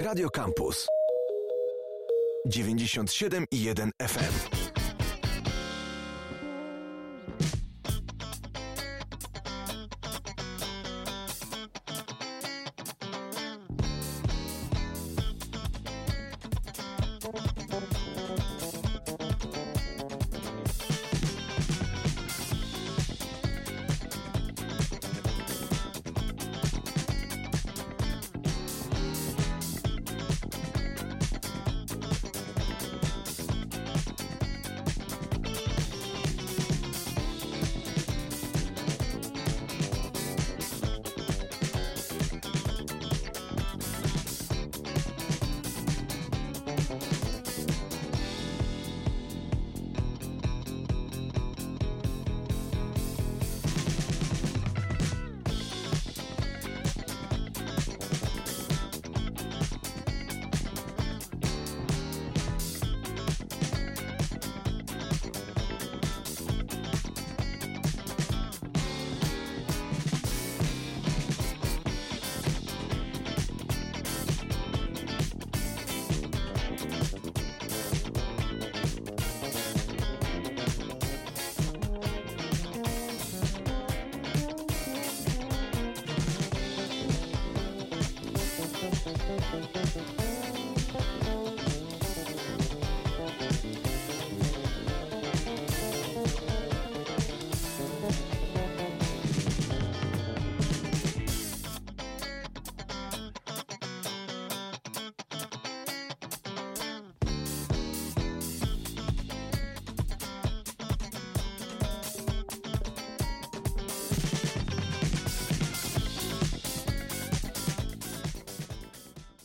Radio Campus 97,1 FM.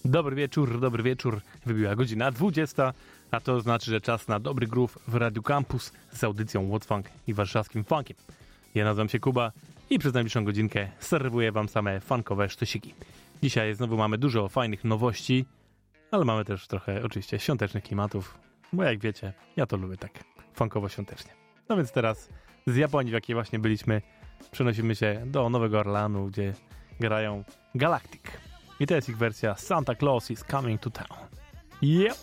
Dobry wieczór, dobry wieczór. Wybiła godzina 20, a to znaczy, że czas na dobry groove w Radio Campus z audycją What's Funk i warszawskim funkiem. Ja nazywam się Kuba i przez najbliższą godzinkę serwuję wam same funkowe sztosiki. Dzisiaj znowu mamy dużo fajnych nowości, ale mamy też trochę oczywiście świątecznych klimatów, bo jak wiecie, ja to lubię tak funkowo-świątecznie. No więc teraz z Japonii, w jakiej właśnie byliśmy, przenosimy się do Nowego Orlanu, gdzie grają Galactic. I to jest ich wersja Santa Claus is Coming to Town. Yep.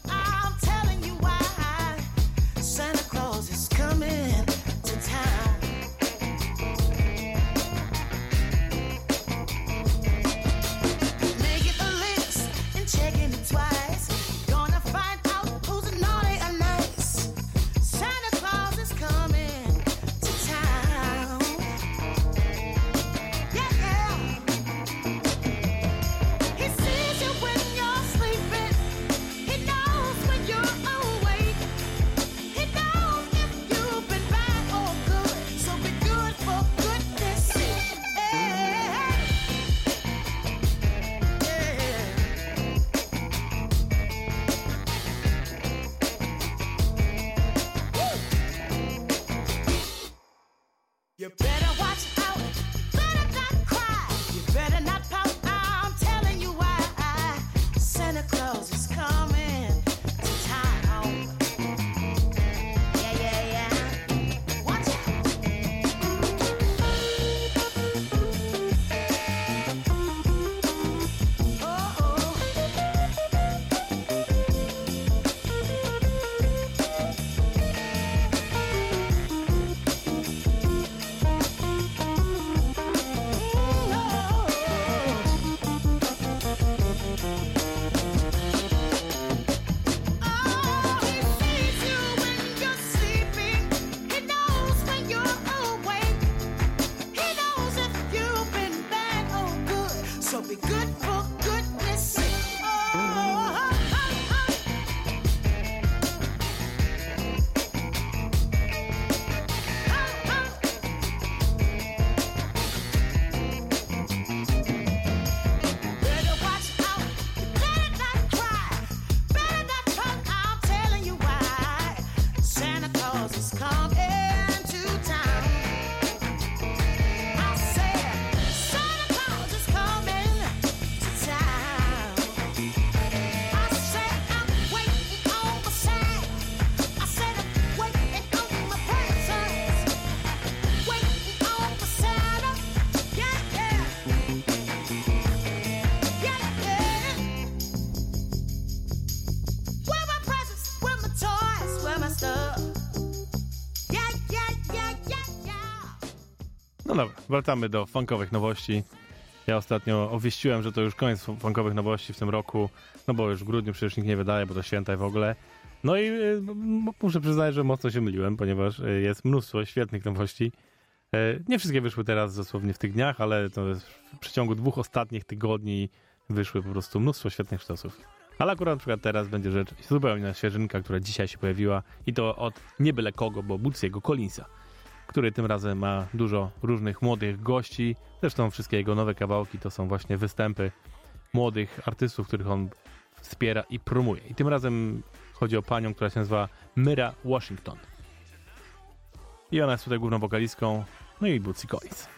Wracamy do funkowych nowości. Ja ostatnio obwieściłem, że to już koniec funkowych nowości w tym roku, no bo już w grudniu przecież nikt nie wydaje, bo to święta i w ogóle. No i y, muszę przyznać, że mocno się myliłem, ponieważ y, jest mnóstwo świetnych nowości. Y, nie wszystkie wyszły teraz dosłownie w tych dniach, ale w przeciągu dwóch ostatnich tygodni wyszły po prostu mnóstwo świetnych sztosów. Ale akurat na przykład teraz będzie rzecz zupełnie świeżynka, która dzisiaj się pojawiła i to od nie byle kogo, bo Bootsiego Collinsa, który tym razem ma dużo różnych młodych gości. Zresztą wszystkie jego nowe kawałki to są właśnie występy młodych artystów, których on wspiera i promuje. I tym razem chodzi o panią, która się nazywa Myra Washington. I ona jest tutaj główną wokalistką, no i Bootsy Collins.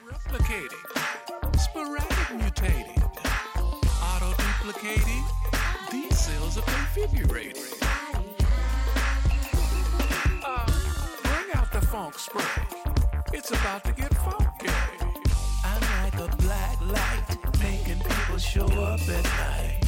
Auto-duplicating, these cells are. Funk spray, it's about to get funky. I'm like a black light, making people show up at night.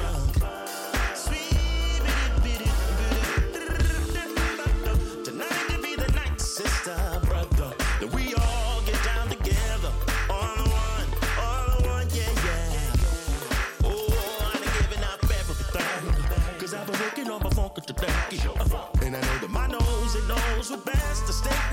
And I know that my nose, it knows what best. to state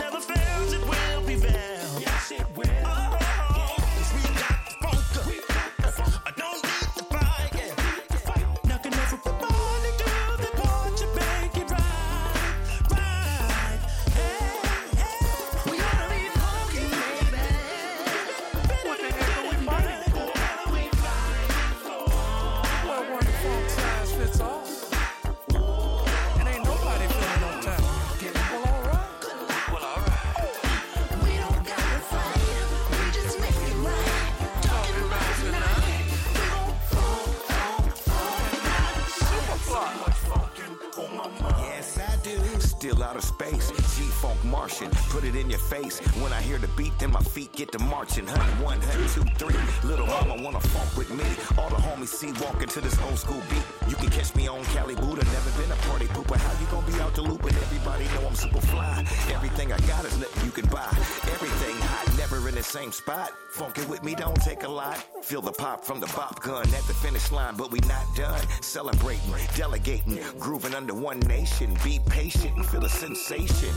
feet get to marching. Hun, one, hun, two, three. Little mama wanna funk with me. All the homies see walking to this old school beat. You can catch me on Cali Buddha. Never been a party pooper. How you gonna be out the loop and everybody know I'm super fly? Everything I got is nothing you can buy. Everything hot, never in the same spot. Funkin' with me don't take a lot. Feel the pop from the bop gun at the finish line, but we not done. Celebrating, delegating, grooving under one nation. Be patient and feel a sensation.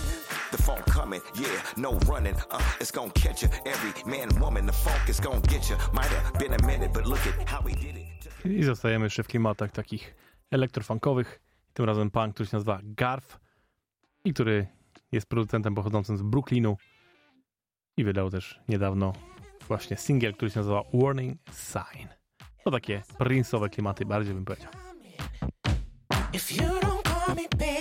The funk coming, yeah, no running. Uh, it's gonna catch you. Every man, woman, the funk is gonna get you. Might have been a minute, but look at how we did it. I zostajemy jeszcze w klimatach takich elektrofunkowych. Tym razem pan, który się nazywa Garf i który jest producentem pochodzącym z Brooklynu i wydał też niedawno właśnie singiel, który się nazywa Warning Sign. To takie prince'owe klimaty bardziej bym powiedział. If you don't call me baby,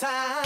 Time.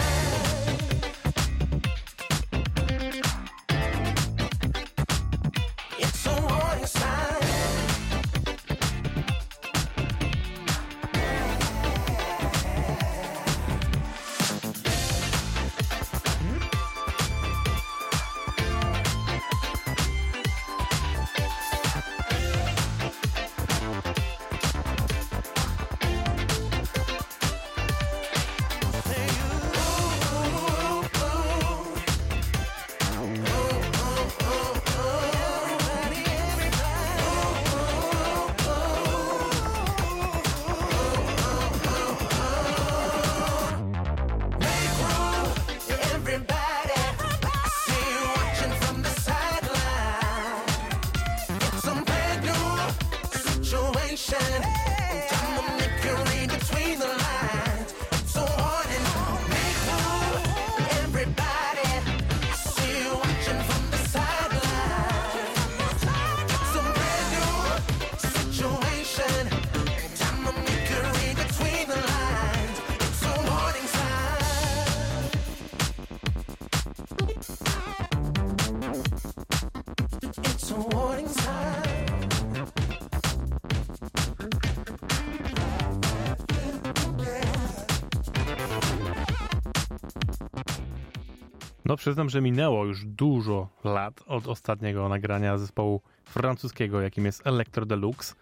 Przyznam, że minęło już dużo lat od ostatniego nagrania zespołu francuskiego, jakim jest Electro Deluxe.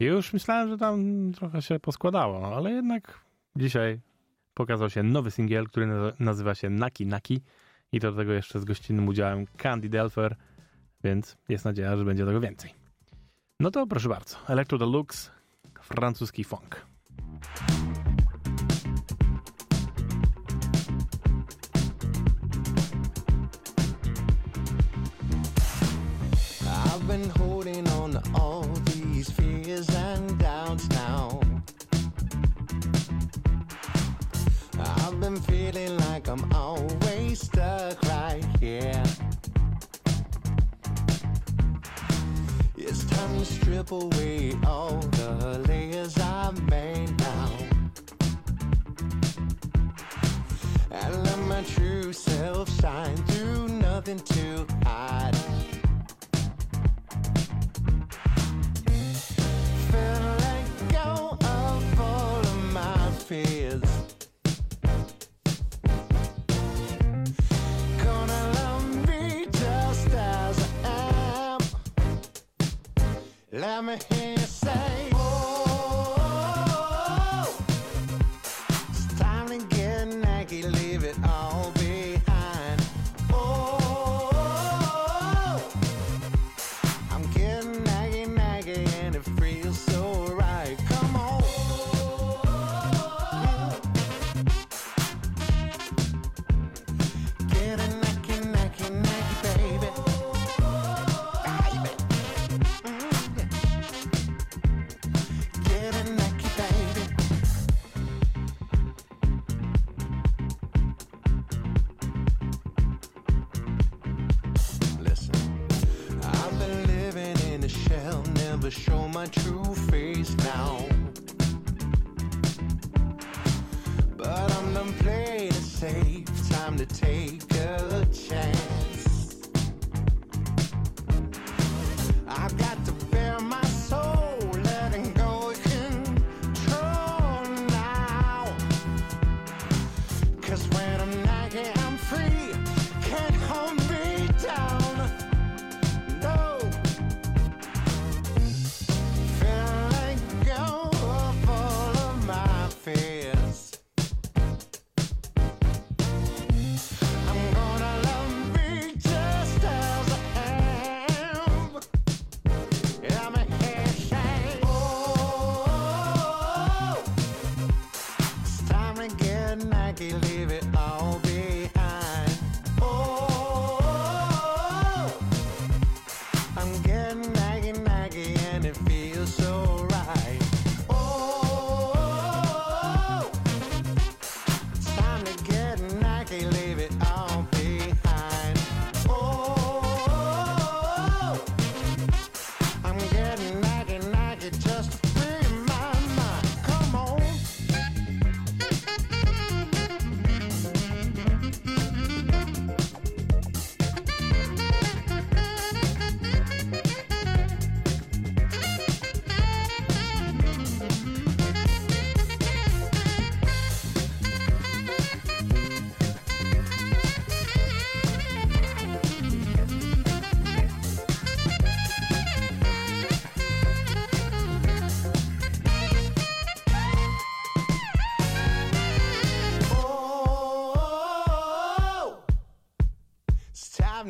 I już myślałem, że tam trochę się poskładało, no, ale jednak dzisiaj pokazał się nowy singiel, który nazywa się Naki Naki i do tego jeszcze z gościnnym udziałem Candy Delfer, więc jest nadzieja, że będzie tego więcej. No to proszę bardzo, Electro Deluxe, francuski funk. strip away all the layers I made now. And let my true self shine through nothing to hide. Let me hear to show my true face now. But I'm done playing it safe, time to take a chance.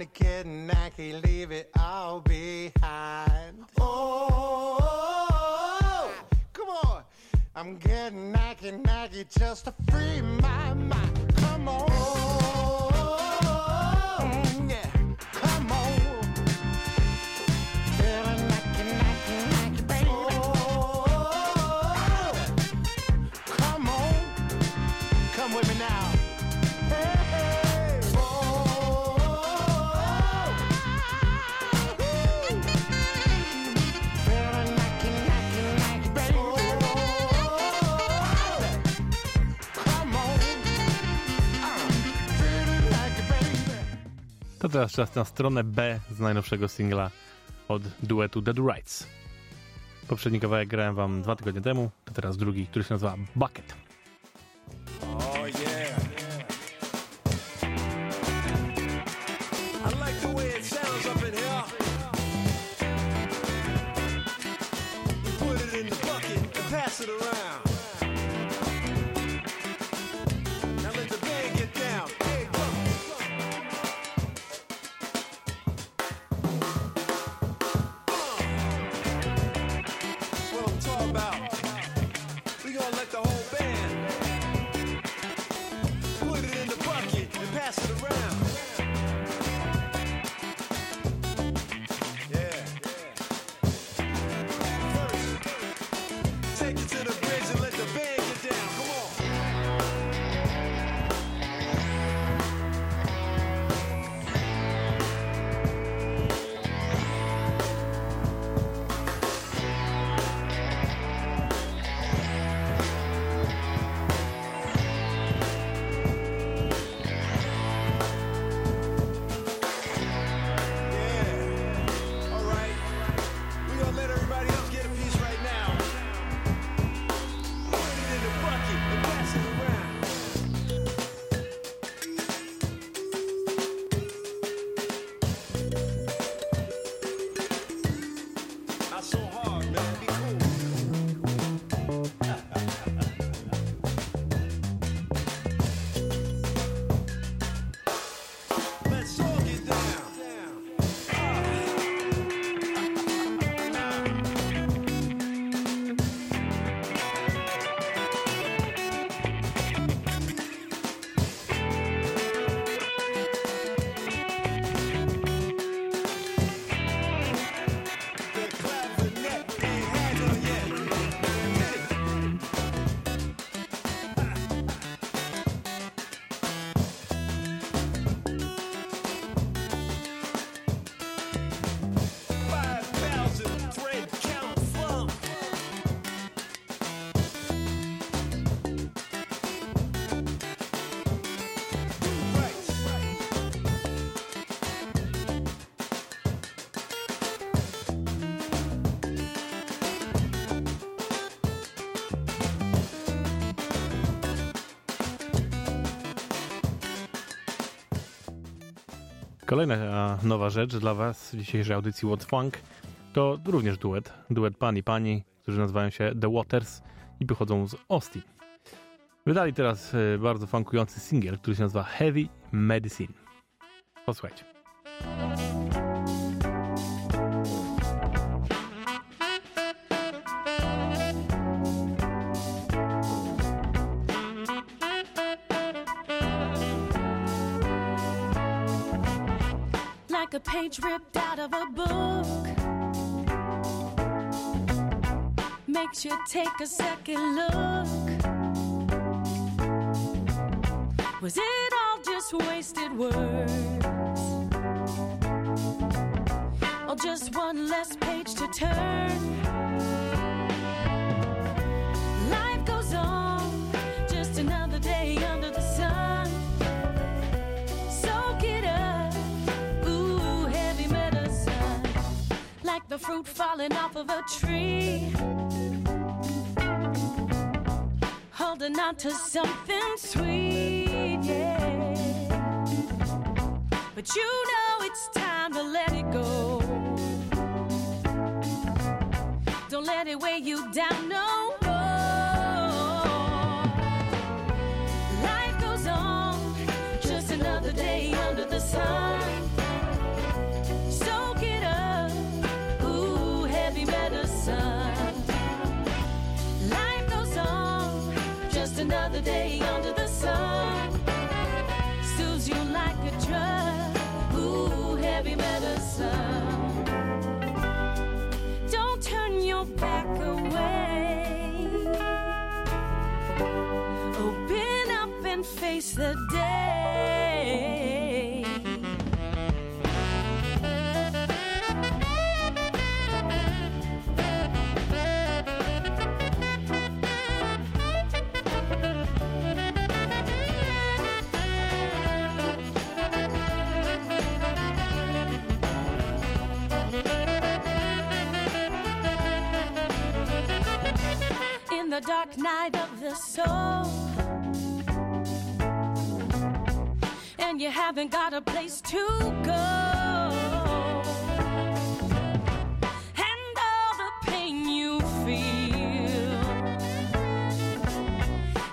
Getting knacky, leave it all behind. Oh, come on. I'm getting knacky, knacky just to free my mind. Come on. Teraz czas na stronę B z najnowszego singla od duetu Dead Rights. Poprzedni kawałek grałem wam dwa tygodnie temu, to teraz drugi, który się nazywa Bucket. Oh Kolejna nowa rzecz dla was w dzisiejszej audycji What Funk to również duet. Duet Pani Pani, którzy nazywają się The Waters i pochodzą z Austin. Wydali teraz e, bardzo funkujący singiel, który się nazywa Heavy Medicine. Posłuchajcie. Page ripped out of a book. Makes you take a second look. Was it all just wasted words? Or just one less page to turn? The fruit falling off of a tree. Holding on to something sweet, yeah. But you know it's time to let it go. Don't let it weigh you down no more. Life goes on, just another day under the sun. Another day under the sun. Soothes you like a drug. Ooh, heavy medicine. Don't turn your back away. Open up and face the day. Night of the soul. And you haven't got a place to go. And all the pain you feel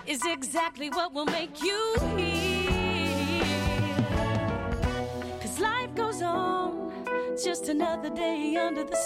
is exactly what will make you heal. Cause life goes on, just another day under the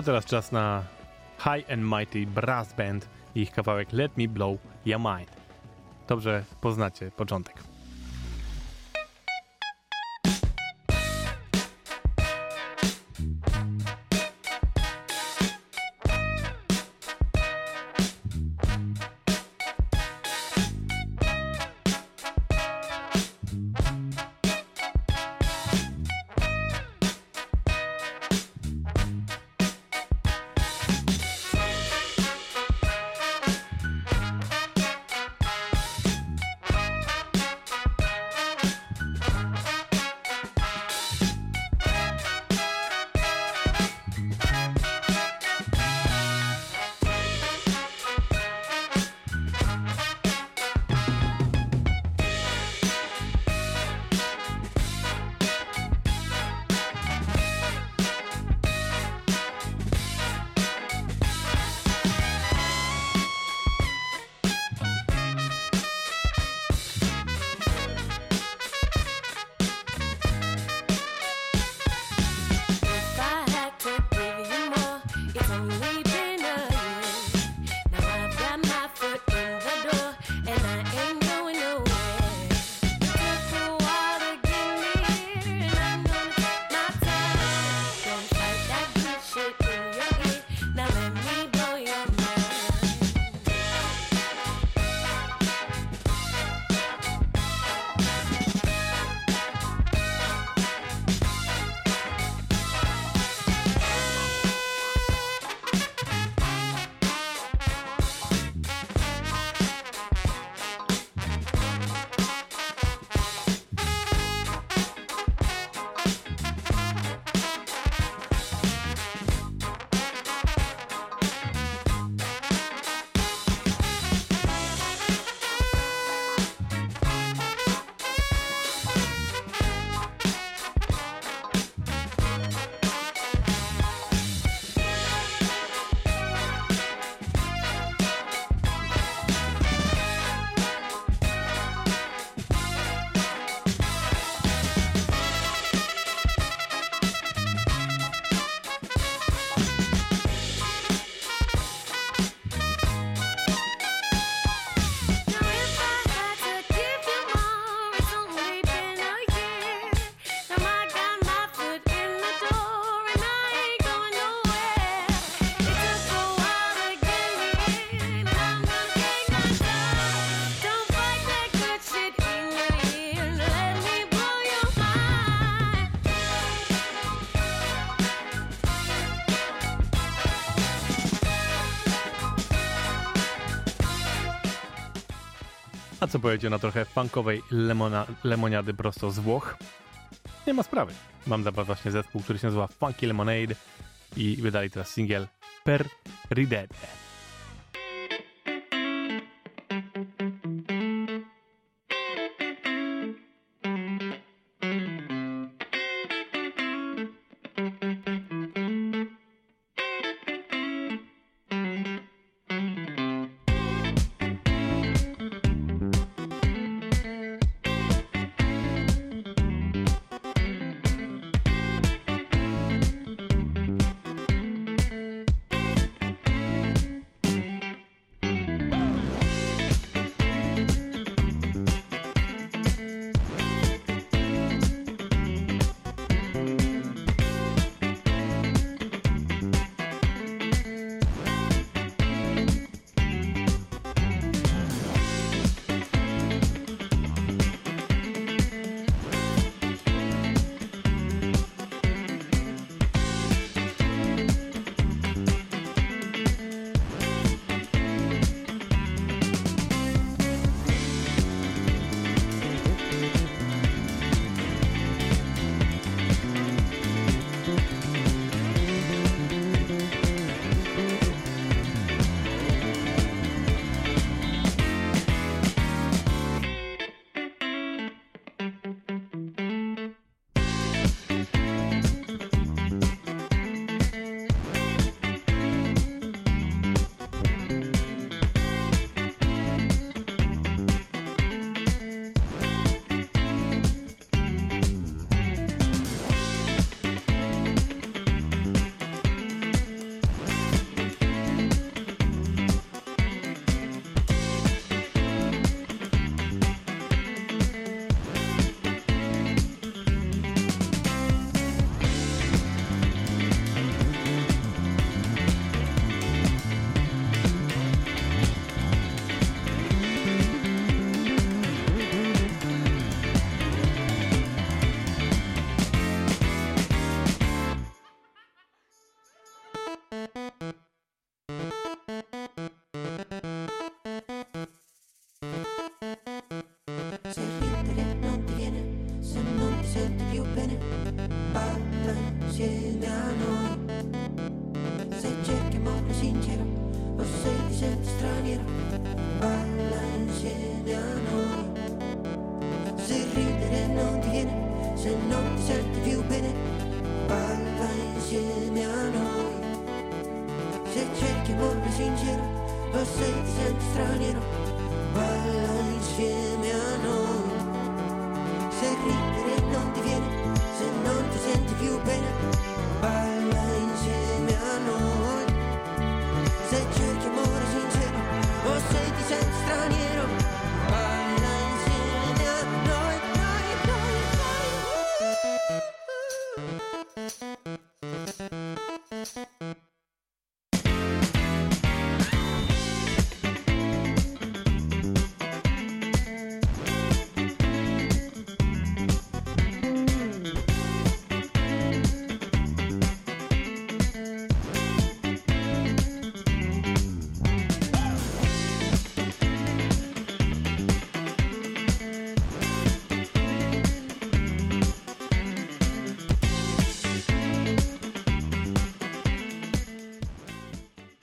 A teraz czas na High and Mighty Brass Band i ich kawałek Let Me Blow Your Mind. Dobrze poznacie początek. Co powiecie na trochę funkowej lemona, lemoniady prosto z Włoch? Nie ma sprawy. Mam dla was właśnie zespół, który się nazywa Funky Lemonade i wydali teraz singiel Per Ridere.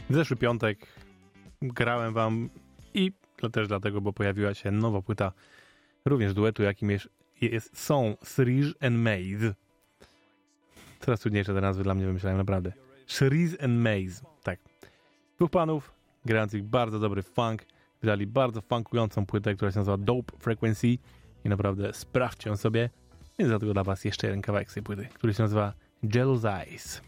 W zeszły piątek grałem wam i też dlatego, bo pojawiła się nowa płyta również duetu, jakim jest, jest są Cerise and Maze. Coraz trudniejsze te nazwy dla mnie wymyślałem, naprawdę. Cerise and Maze, tak. Dwóch panów grających bardzo dobry funk, wydali bardzo funkującą płytę, która się nazywa Dope Frequency i naprawdę sprawdźcie ją sobie. Więc dlatego dla was jeszcze jeden kawałek z tej płyty, który się nazywa Jealous Eyes.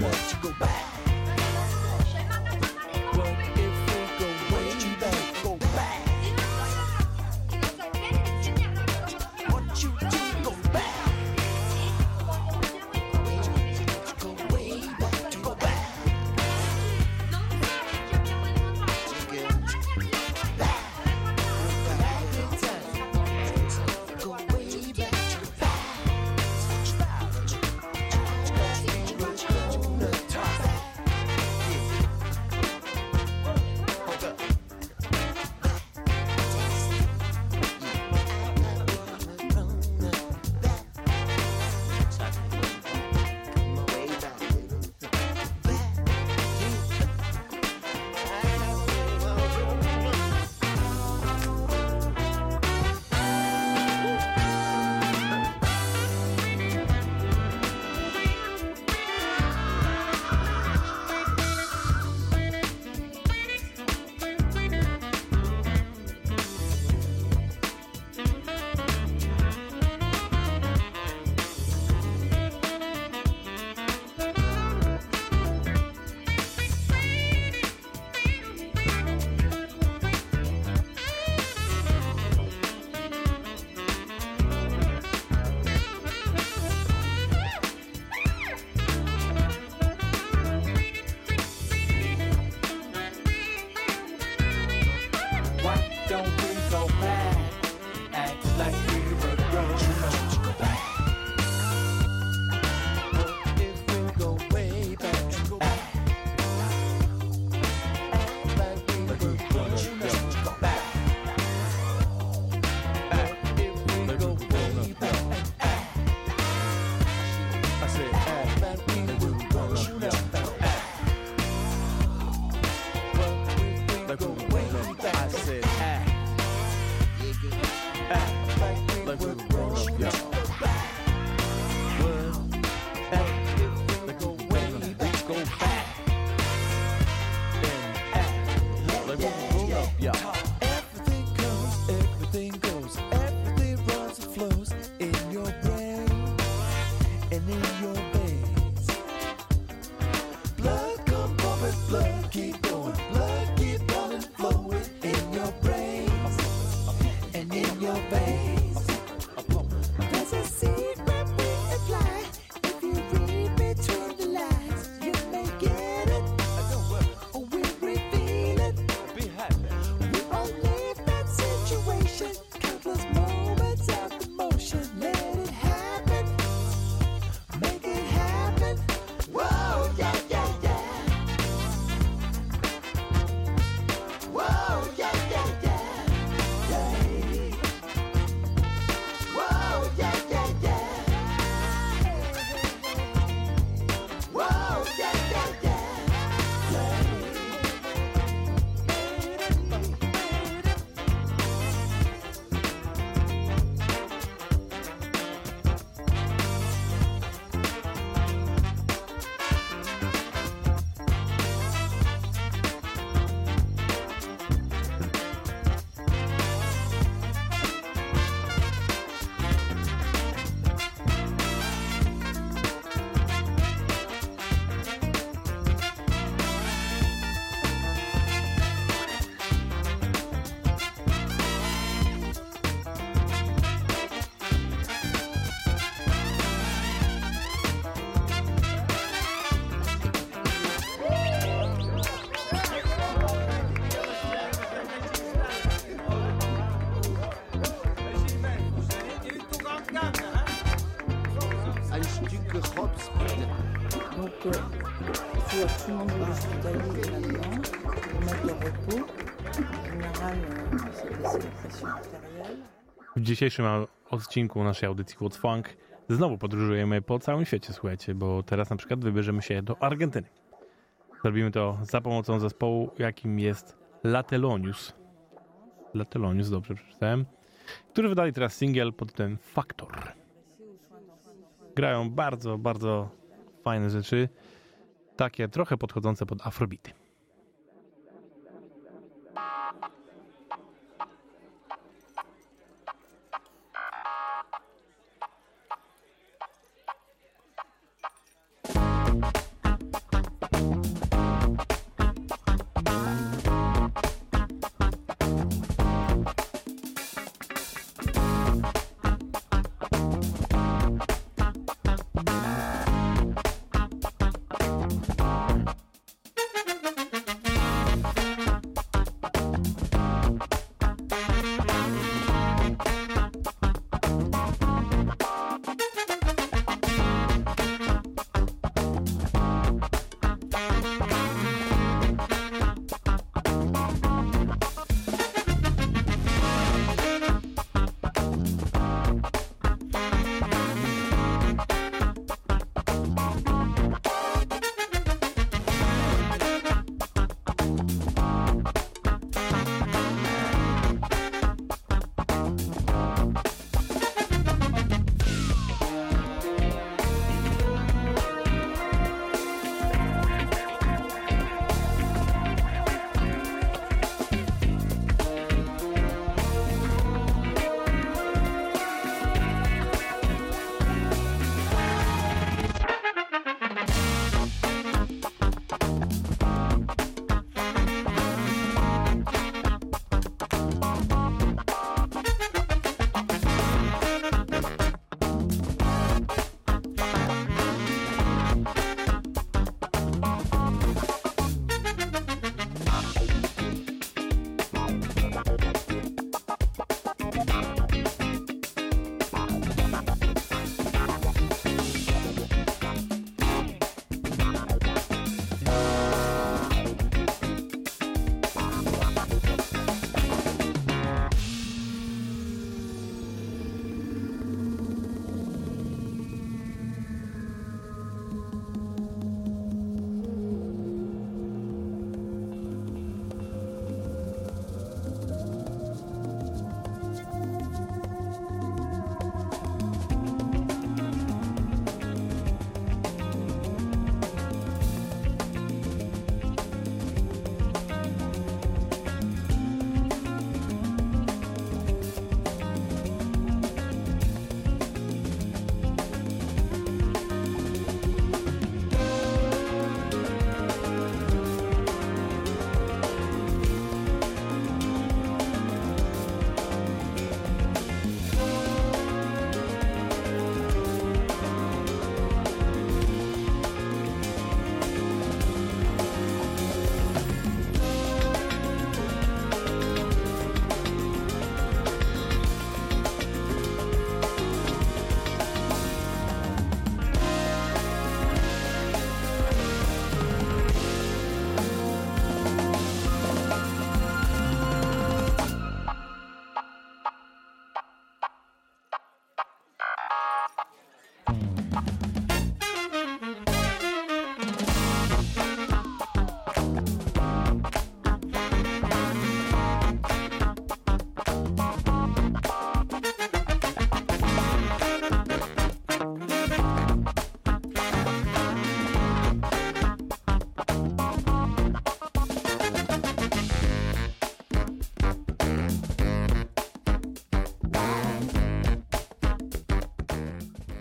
want to go back. Dzisiejszym odcinku naszej audycji What's Funk znowu podróżujemy po całym świecie, słuchajcie, bo teraz na przykład wybierzemy się do Argentyny. Zrobimy to za pomocą zespołu, jakim jest Latelonius. Latelonius, dobrze przeczytałem. Którzy wydali teraz singiel pod tytułem Factor. Grają bardzo, bardzo fajne rzeczy. Takie trochę podchodzące pod afrobity.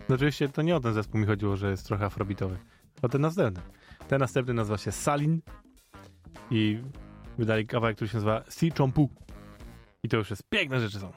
No oczywiście to nie o ten zespół mi chodziło, że jest trochę afrobitowy. O ten następny. Ten następny nazywa się Salin i wydali kawałek, który się nazywa Si Chompu. I to już jest piękne rzeczy są.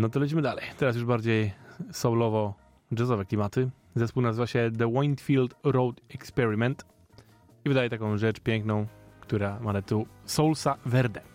No to lecimy dalej. Teraz już bardziej soulowo jazzowe klimaty. Zespół nazywa się The Winfield Road Experiment i wydaje taką rzecz piękną, która ma na tytuł Soulsa Verde.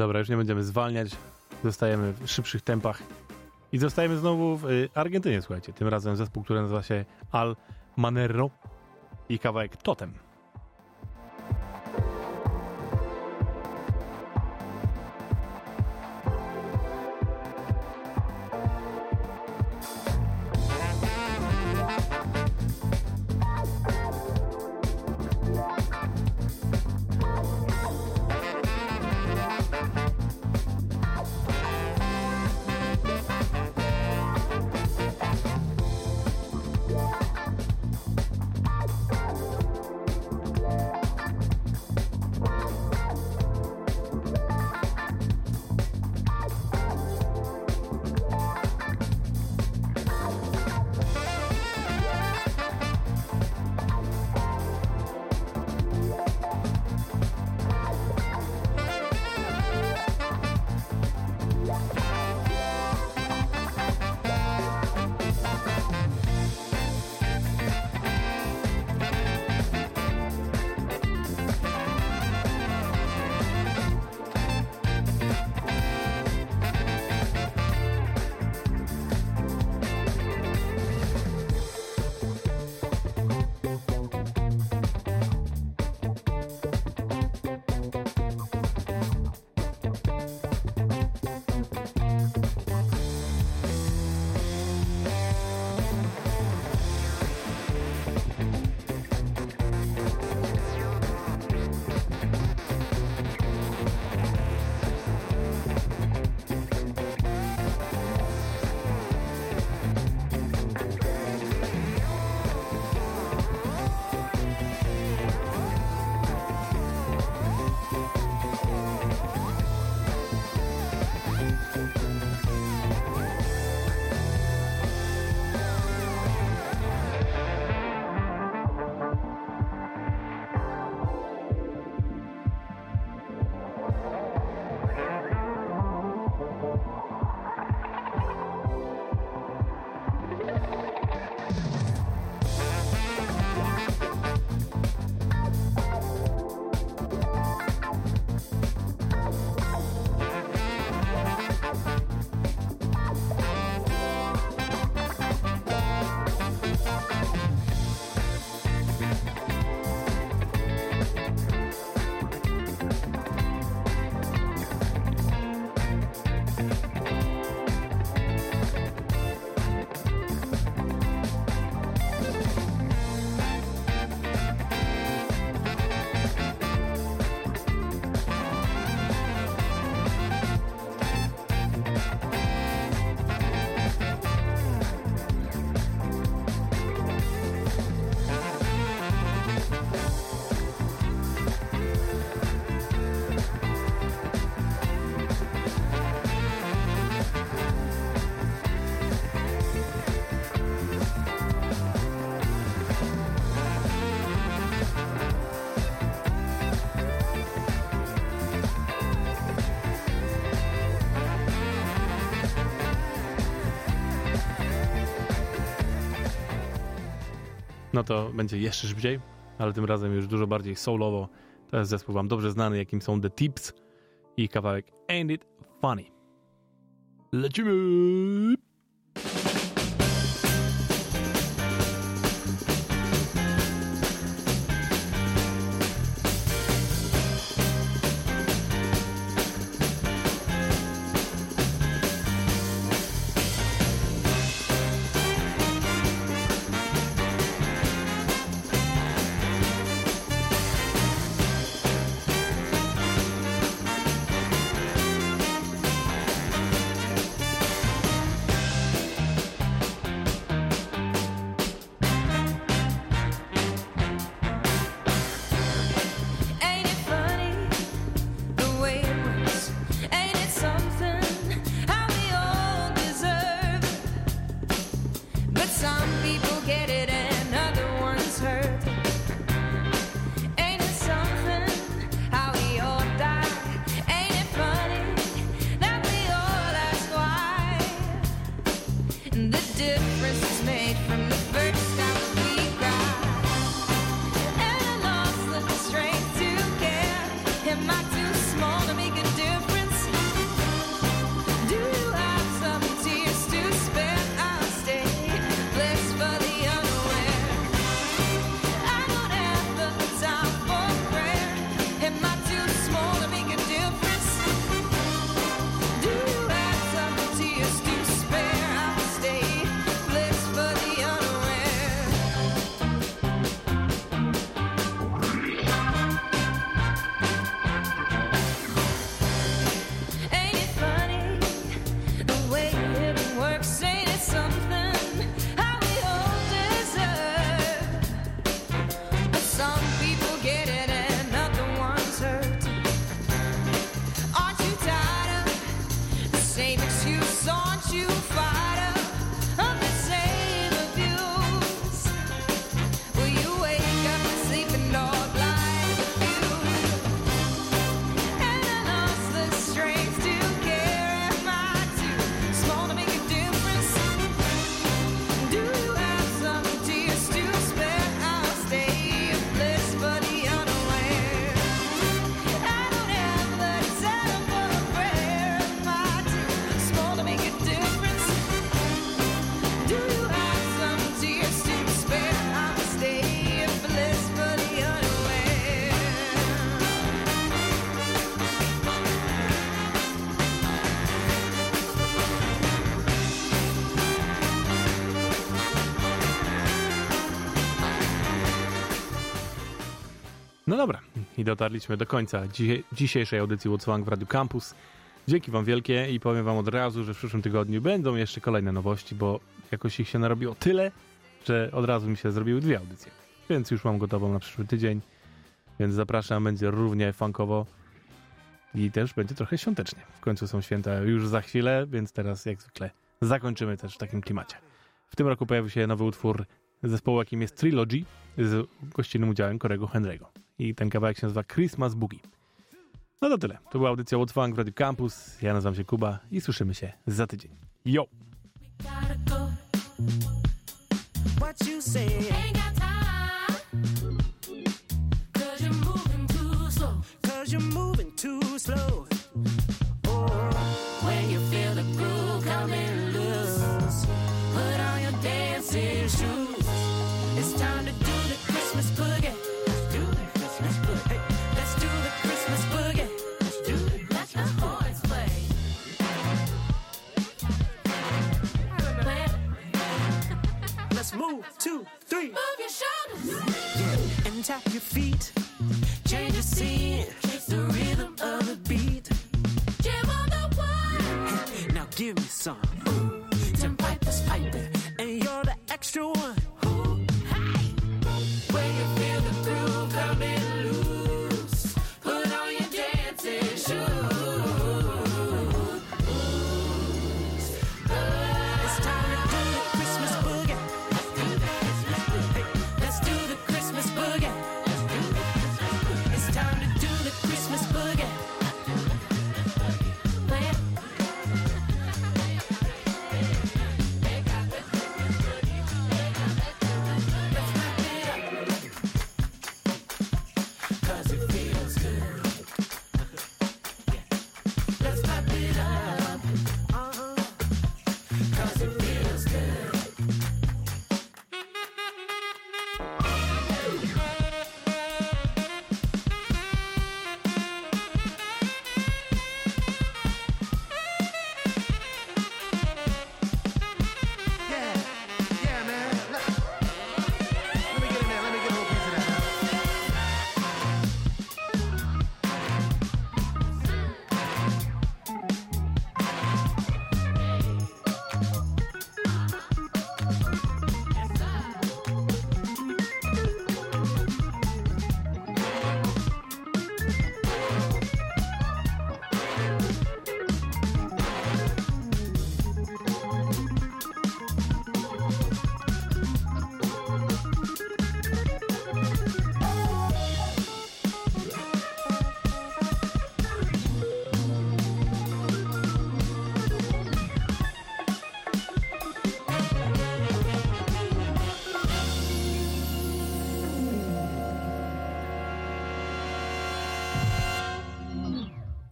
Dobra, już nie będziemy zwalniać. Zostajemy w szybszych tempach. I zostajemy znowu w y, Argentynie, słuchajcie. Tym razem zespół, który nazywa się Al Manero i kawałek Totem. No to będzie jeszcze szybciej, ale tym razem już dużo bardziej soulowo. To jest zespół wam dobrze znany, jakim są The Tips i kawałek Ain't It Funny. Lecimy! No dobra, i dotarliśmy do końca dzi- dzisiejszej audycji What's w Radio Campus. Dzięki wam wielkie i powiem wam od razu, że w przyszłym tygodniu będą jeszcze kolejne nowości, bo jakoś ich się narobiło tyle, że od razu mi się zrobiły dwie audycje. Więc już mam gotową na przyszły tydzień, więc zapraszam, będzie równie funkowo i też będzie trochę świątecznie. W końcu są święta już za chwilę, więc teraz jak zwykle zakończymy też w takim klimacie. W tym roku pojawił się nowy utwór zespołu, jakim jest Trilogy z gościnnym udziałem Korego Henry'ego. I ten kawałek się nazywa Christmas Boogie. No to tyle. To była audycja What's Funk w Radio Campus. Ja nazywam się Kuba i słyszymy się za tydzień. Yo! What move. Two, three. Move your shoulders. Yeah. And tap your feet. Change your scene. The rhythm of the beat. Jam on the one. Now give me some. Ooh, Piper's piping. And you're the extra one.